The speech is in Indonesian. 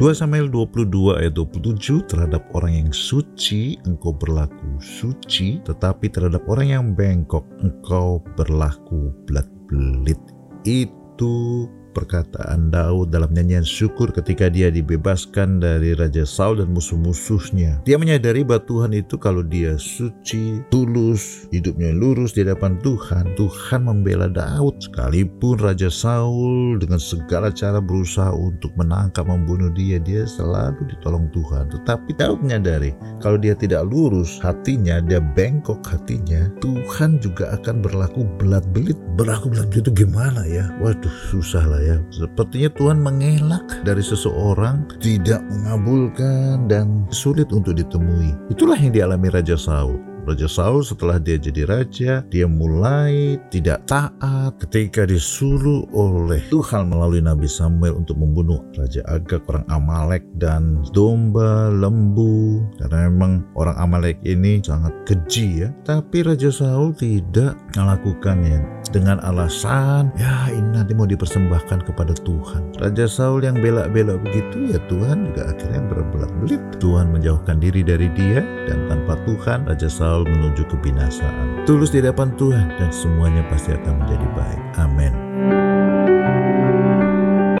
2 Samuel 22 ayat 27 terhadap orang yang suci engkau berlaku suci tetapi terhadap orang yang bengkok engkau berlaku belat-belit itu perkataan Daud dalam nyanyian syukur ketika dia dibebaskan dari Raja Saul dan musuh-musuhnya. Dia menyadari bahwa Tuhan itu kalau dia suci, tulus, hidupnya lurus di hadapan Tuhan, Tuhan membela Daud. Sekalipun Raja Saul dengan segala cara berusaha untuk menangkap, membunuh dia, dia selalu ditolong Tuhan. Tetapi Daud menyadari kalau dia tidak lurus hatinya, dia bengkok hatinya, Tuhan juga akan berlaku belat-belit. Berlaku belat-belit itu gimana ya? Waduh, susah lah ya. Sepertinya Tuhan mengelak dari seseorang, tidak mengabulkan dan sulit untuk ditemui. Itulah yang dialami Raja Saul. Raja Saul setelah dia jadi raja, dia mulai tidak taat ketika disuruh oleh Tuhan melalui Nabi Samuel untuk membunuh Raja Agag, orang Amalek dan domba, lembu. Karena memang orang Amalek ini sangat keji ya. Tapi Raja Saul tidak melakukannya dengan alasan ya ini nanti mau dipersembahkan kepada Tuhan. Raja Saul yang belak-belak begitu ya Tuhan juga akhirnya berbelat-belit. Tuhan menjauhkan diri dari dia dan tanpa Tuhan Raja Saul menuju kebinasaan. Tulus di hadapan Tuhan dan semuanya pasti akan menjadi baik. Amin.